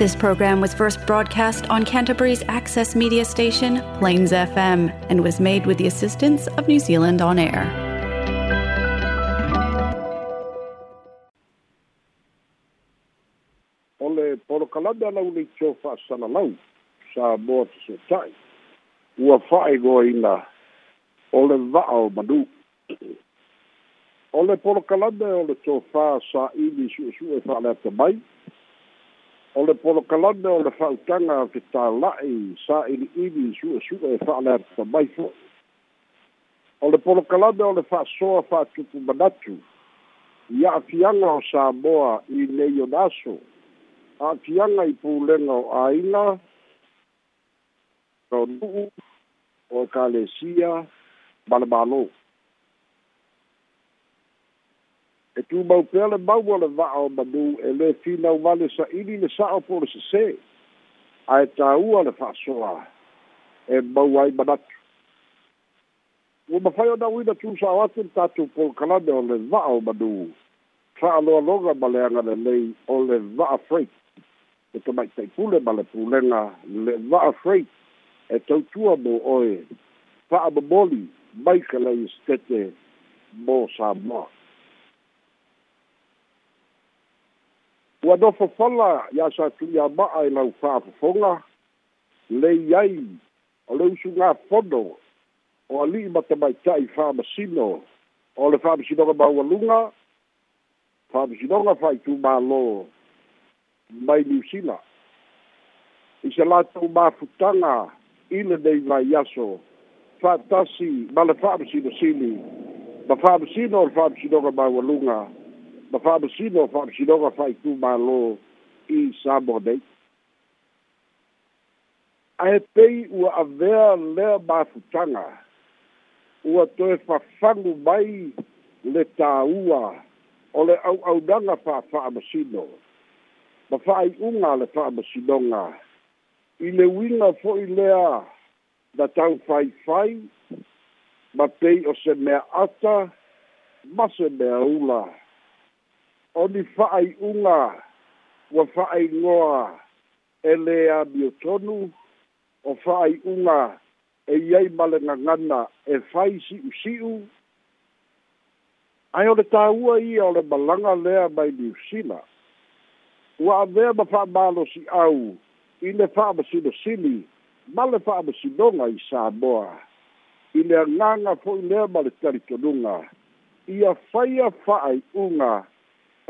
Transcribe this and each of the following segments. This program was first broadcast on Canterbury's access media station, Plains FM, and was made with the assistance of New Zealand On Air. Ole le porokalada lau le sana lau sa moa se sotai. Ua whaegoina o ole vao madu ole O ole chofa o le tio whaa sa ili suesue whaalea mai. o le polokalane o le fa'autaga ke tālaʻi sa iliʻili suʻesuʻe e fa'aleata mai fo'i o le polokalane o le fa'asoa fa'atupu manatu i a'afiaga o sa moa i nei o naso a'afiaga i pulega o āiga o nu'u o ekalesia ma le mālō tu mau pe le mau le va o manu e le fina vale sa ini le sa o por se se a e ta u le fa soa e mau ai manat u ma fai o na uina tu sa watin ta tu pol kalade o le va o manu fa alo aloga ma le anga le lei o le va a freight e to mai te pule ma le pulenga le va a freight e tau tua mo oe fa a mai ka lei stete mo sa mo sa mo ua nofofala ia sa tuia ma'a e lau fa'afofoga lei ai o le usugafono o ali'i ma tamaita'i fa'amasino o le fa'amasinoga maualuga fa'amasinoga fa'aitumālō mai niusila i se latou mafutaga ile nei vai aso fa'atasi ma le fa'amasinosili ma fa'amasino o le fa'amasinoga maualuga ma fa bisino fa bisino ga fai tu ma lo i sabo dei a e pei ua avea lea mafutaga ua toe fafagu mai le tāua o le auaunaga fa'afa'amasino ma fa'ai'uga le fa'amasinoga i le uiga fo'i lea na tau faifai ma pei o se mea ata ma se mea ula oni fa'ai unga ua fa'aigoa e lea miotonu o fa'aiʻuga e iai ma le gagana e fai si'usi'u ae o le tāua ia o le malaga lea mai niusila ua avea ma fa'amalosi'au i le fa'amasinosili ma le fa'amasinoga i samoa i le agaga fo'i lea ma le talitonuga ia faia fa'ai'uga fa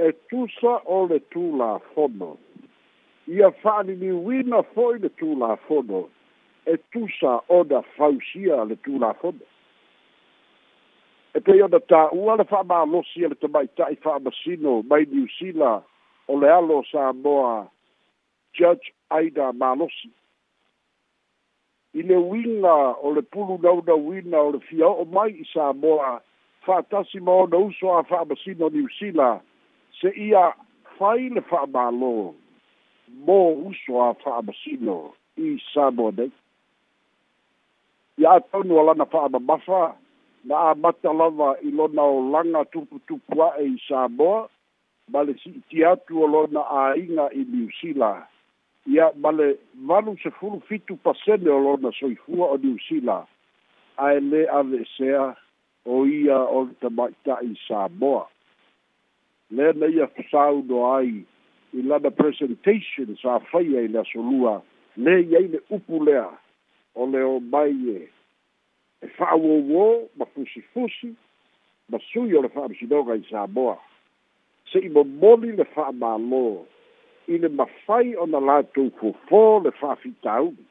e tusa o le tulafono ia fa'aliliuina fo'i le tulafono e tusa oda fausia le tulafono e pei ona tā'ua le fa'amālosi a le tamaita'i fa'amasino mai niusila o le alo sa moa judge aida malosi i le uiga o le pulu naunauina o le fia o'o mai i sa moa fa'atasi ma ona uso a fa'amasino niusila se ia fai le fa'amālō mō uso a fa'amasino i sabo nei ia ataunu a lana fa'amamafa na amata lava i lona olaga tuputupu a'e i saboa ma le si'iti atu o lona āiga i niusila ia ma le valu sefulu fitu pasene o lona soifua o niusila ae lē ave esea o ia o le tamaita'i saboa lea na ia fasaudo ai i lana presentation sa faia i le asolua le iai le upu lea o leo mai e e fa'auouō ma fusifusi ma sui o le fa'amasinoga i samoa se'i momoli le fa'amālō i le mafai ona latou fofō le fa'afitauli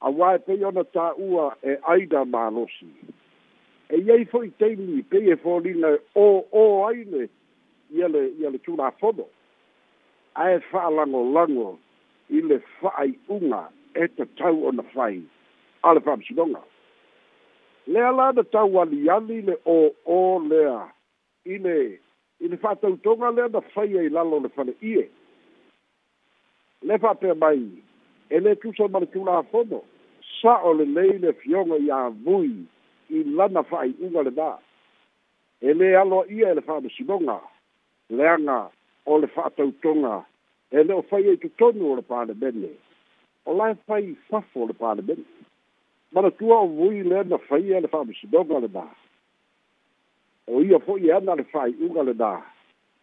auā e pei ona tā'ua e aida malosi e iai fo'i teimi pei e folina e ō ō ai le ia le ia le tulafono ae fa'alagolago i le fa'ai'uga e tatau ona fai a le fa'amasinoga lea la na tau aliali le ō'ō lea i le i le fa'atautoga lea na fai ai lalo le fale'ie le fa'apea mai e lē tusa ma le tulafono sa'o lelei le fioga iā vui i lana fa'ai'uga lenā e lē aloa ia e le fa'amasinoga leanga o le whaatautonga e le o whai e tu tonu o le pāne bende. O lai whai whafo o le pāne bende. Mana tua o vui le na whai e le whaamisidonga le nā. O ia fo'i e ana le whai unga le nā.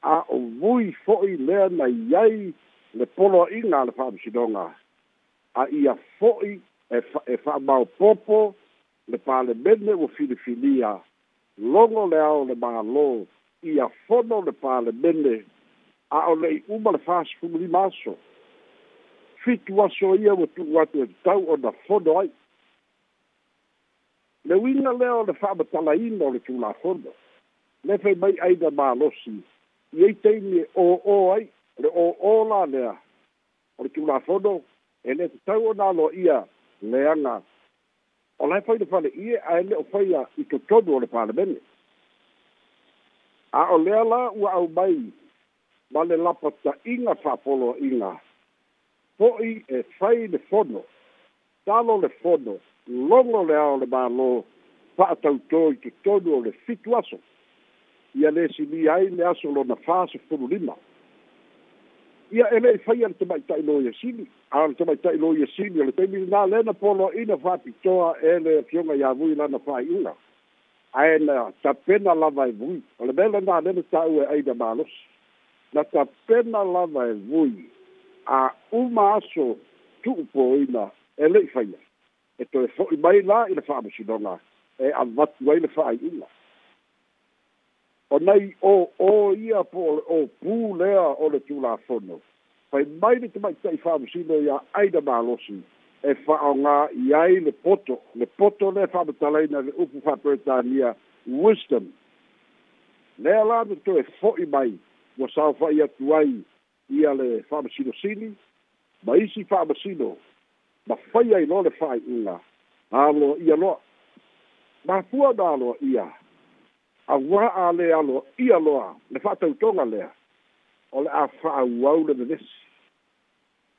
A o vui fo'i le na iai le polo inga le whaamisidonga. A ia fo'i e, fa, e whaamau popo le pāne bende o filifilia. Longo leao le mga loo ia fono le palemene a o le uma le fasifumulima aso fitu aso ia ua tuu atu e tau ona fono ai le uiga e lea o le fa'amatalaina e o le tulafono le fai mai aina malosi i ai taimi e ōō ai le ōō lalea o le tulafono e le tatau ona aloa ia leaga o lae fai le fale ie ae le o faia i totonu o le palemene a o lea la ua au mai ma le lapa ta'iga fa'apoloa'iga ho'i e fai le fono talo le fono logo le ao le mālō fa'atautō i totonu o le fitu aso ia lē silia ai le aso lona fasefulu lima ia e le'i faia le tama'ita'ilo iasili a le tama'ita'ilo iasili o le taimilinā lē na poloa'ina fa'apitoa e le afioga iavui lana fa'ai'uga ae na tapena lava e vui o le mea lana alele taʻu e aina malosi na tapena lava e vui a uma aso tu'upoina e le'i faia e toe fo'i mai la i le fa'amasinoga e avatu ai le fa'ai'uga o nai o o ia po o pū lea o le tulafono fai mai le tamaita'i fa'amasino ia aina malosi e fa'aoga i ai le poto le poto le fa'amatalaina le upu fa'apretania wisdom lea la metoe fo'i mai ua sao fa'i atu ai ia le fa'amasinosini ma isi fa'amasino ma fai ai lo le fa'ai'uga aloa ia loa ma na aloa ia auā a lē aloa ia loa le fa'atautoga lea o le a fa'auau le menesi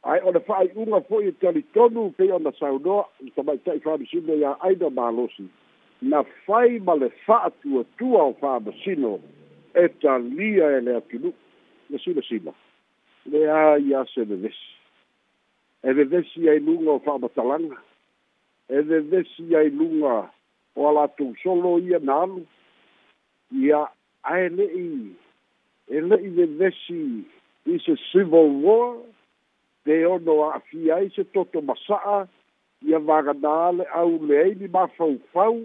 ai o le fa'aiʻuga fo'i e talitonu pei ona saunoa i tamaita'i famasino iā aina malosi na fai ma le fa'atuatua o famasino e talia e le atunu'u le silasila lea ia se vevesi e vevesi ai luga o fa'amatalaga e vevesi ai luga o a latou solo ia na alu ia ae le'i e le'i vevesi i se civil war pe ono a'afia ai se totomasa'a ia vaganā le au leai ni mafaufau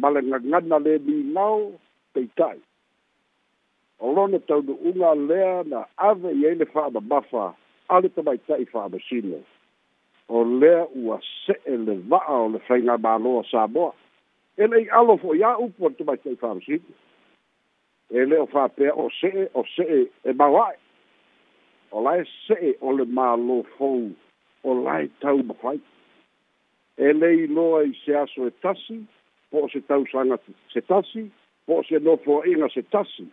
ma le gagana le migao peita'i o lona taunu'uga lea na ave i ai le fa'amamafa ale tamaita'i fa'amasino o lea ua se'e le va'a o le faiga māloa samoa e le'i alo fo'i a upu ale tamaita'i fa'amasino e lē o fa'apea o se'e o se'e e maua'e o lai se e o le mālo fōu o lai tau mawhai. E lei loa i se aso e tasi, po se tau sanga se tasi, po se nofo inga se tasi,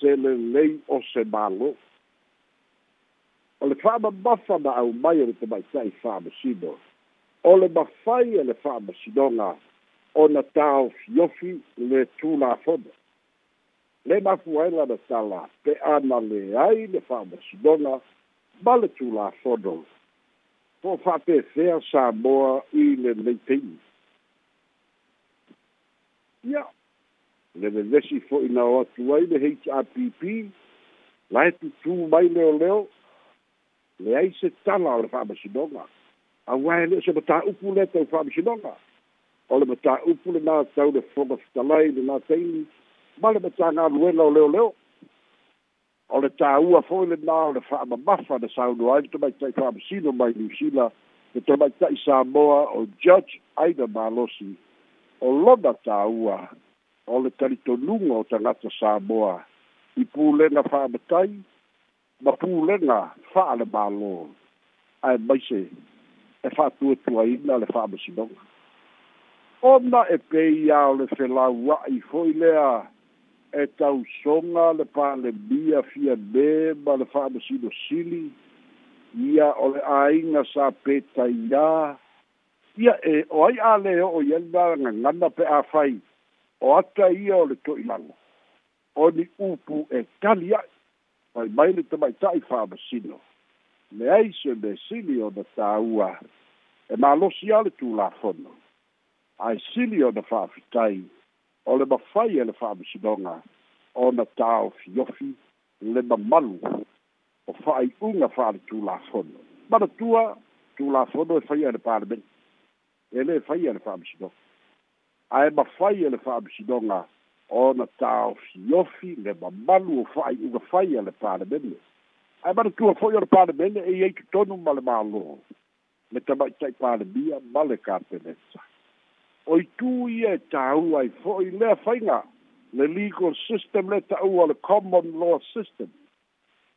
se le lei o se mālo. O le whāma mawha na au mai o te mai tai whāma sino. O le mawhai e le whāma sinonga, o na tau fiofi le tūlā fonda. le mafuaila na sala pe ana leai le fa'amasinoga ma le tulafono po fa'apefea samoa i lenei teimi ia le vevesi fo'i na o atu ai le hpp lae tutū mai leoleo leai se tala o le fa'amasinoga auae le'o se matā'upu lea tau fa'amasinoga o le matā'upu lenā tau le lenā taimi male me tanga luela o leo leo. O le tā ua fōi le nā o le wha ama mawha na sāu nua ai, te mai tai wha amasino mai New Zealand, te mai tai Samoa o Judge Aida Malosi, o lona tā ua, o le tarito nunga o tangata Samoa, i pūlenga wha amatai, ma pūlenga wha ale mālo, ai maise, e wha tua tua ina le wha amasinonga. Ona e pei a o le whelau wa i foilea, lea, e tausoga le palemia fia me ma le fa'amasilosili ia o le āiga sa petaiā ia e o ai ale o'o ia le magagana pe afai o ata ia o le to'ilago o ni upu e kali a'i fai mai le tamaita'i fa'amasino leai se mesili ona tāua e mālosi a le tulafono ae sili ona fa'afitai o le mafai e le fa'amasinoga ona taofiofi le mamalu o fa'ai'uga fa'aletulafono manatua tulafono e faia e le palemeni e lē faia le fa'amasinoga ae mafai e le fa'amasinoga ona taofiofi le mamalu o fa'ai'uga faia e le palemeni ae manatua fo'i o le palemene e iai totonu ma le mālō le tamaʻitaʻi palemia ma le kapeneta o i tū ia e tāu ai fōi lea whainga le legal system le tāu a le common law system.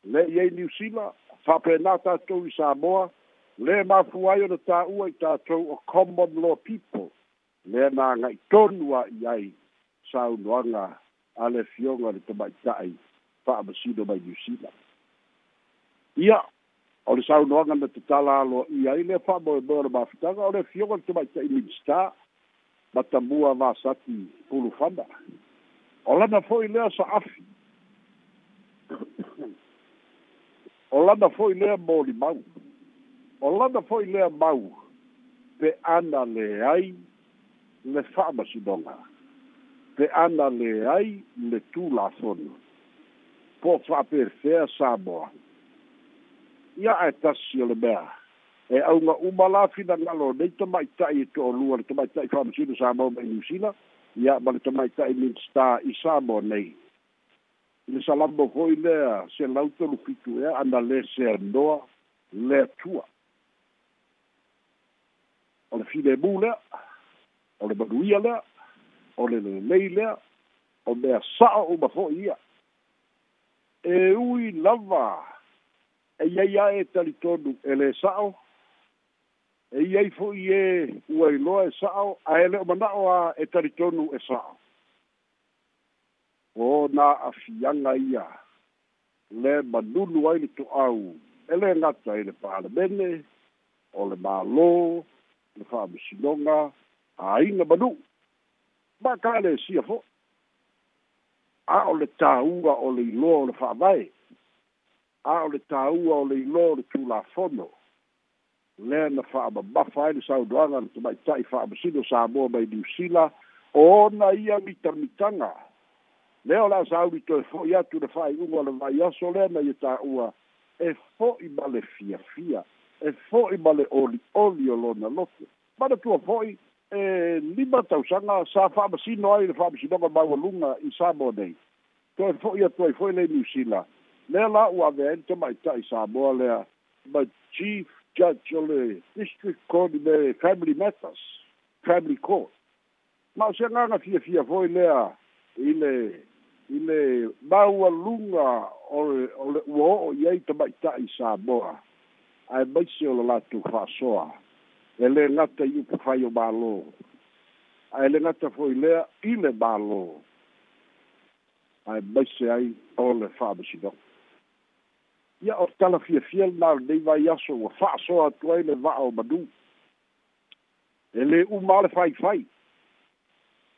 Le i ei New Zealand, whape nā tātou i Samoa, le māfu ai o le tāu ai tātou o common law people. Le nā ngai tonua i ai sāu noanga a le fionga le tamai tāi whaamasino mai New Zealand. Ia, o le sāu noanga na te tala alo i ai le whaamoe mōra mafitanga o le fionga le tamai tāi minister, ma tamua la sati pulu fanda. Ola na foi lea sa afi. Ola na foi lea moli mau. Ola na foi lea mau. Pe ana le ai le fama sidonga. Pe ana le ai le tu la sonu. Po fa per fea sa boa. Ia e tasio le bea. Ia e tasio le bea e aunga umala fina ngalo nei to e mai tai to lua to mai tai from sino sa mo mai sino ya mai to mai tai min sta i sa mo nei le salambo foi le se lauto lu pitu e anda le se ndoa le tua o le fide bule o le baduia le o le lei le o le sa o ba foi ia e ui lava e ia ia e talitodu e le sao e i ai fo i e ua i loa e sa'o a e leo mana'o a e taritonu e sa'o o na afianga ia le manunu ai le to'au e le gata i e le palemene o le mālō le fa'amasinoga aiga manu'u ma kale sia fo'i a o le tāua o le iloa o le fa'avae a o le tāua o le iloa o le tulafono le na e e e fa'amamafa ai le saunoaga na tamaita'i fa'amasino samoa mai niusila ona ia mitamitaga lea o le a sa to fo'i atu le fa'ai'uga o le vaiaso lea na ia u e fo'i ma le fiafia e i ma le oli'oli o lona lote manatua fo'i e lima tausaga sa fa'amasino ai le fa'amasinoga maualuga i samoa nei to fo'i atu ai le la ua avea ai tai tamaita'i lea ma chief judge o le district court le family matters, family court. Ma se nga fia fia foi lea i le i le maua lunga o le o le uo o iei ta mai ta i sa moa. Ai mai se o le latu fasoa. E le ngata i upu fai o malo. Ai le ngata foi lea i le malo. Ai mai se ai o le fabasi doku ia o tala fia fia na nei vai aso o fa so a toi le va o madu ele u mal fai fai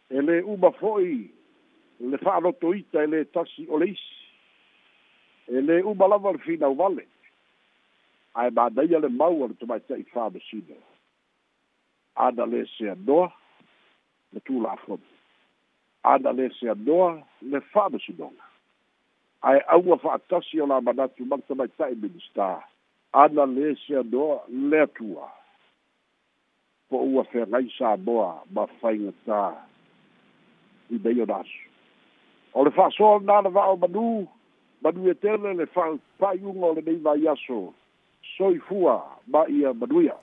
ele u ba foi le fa lo toita ele tasi oleis ele u ba la val fina vale ai ba dai le mau o to mai tai fa de sido ada le se do le tu la fo ada le se do le fa de sidona ae aua fa'atasi o la manatu malta maita'i minista ana lē seanoa le atua po ua fegai samoa ma faigatā i meia na asu o le fa'asoalna ala va'ao manū manu e tele le fa pa'iuga o lenei mai aso soifua ma ia manuia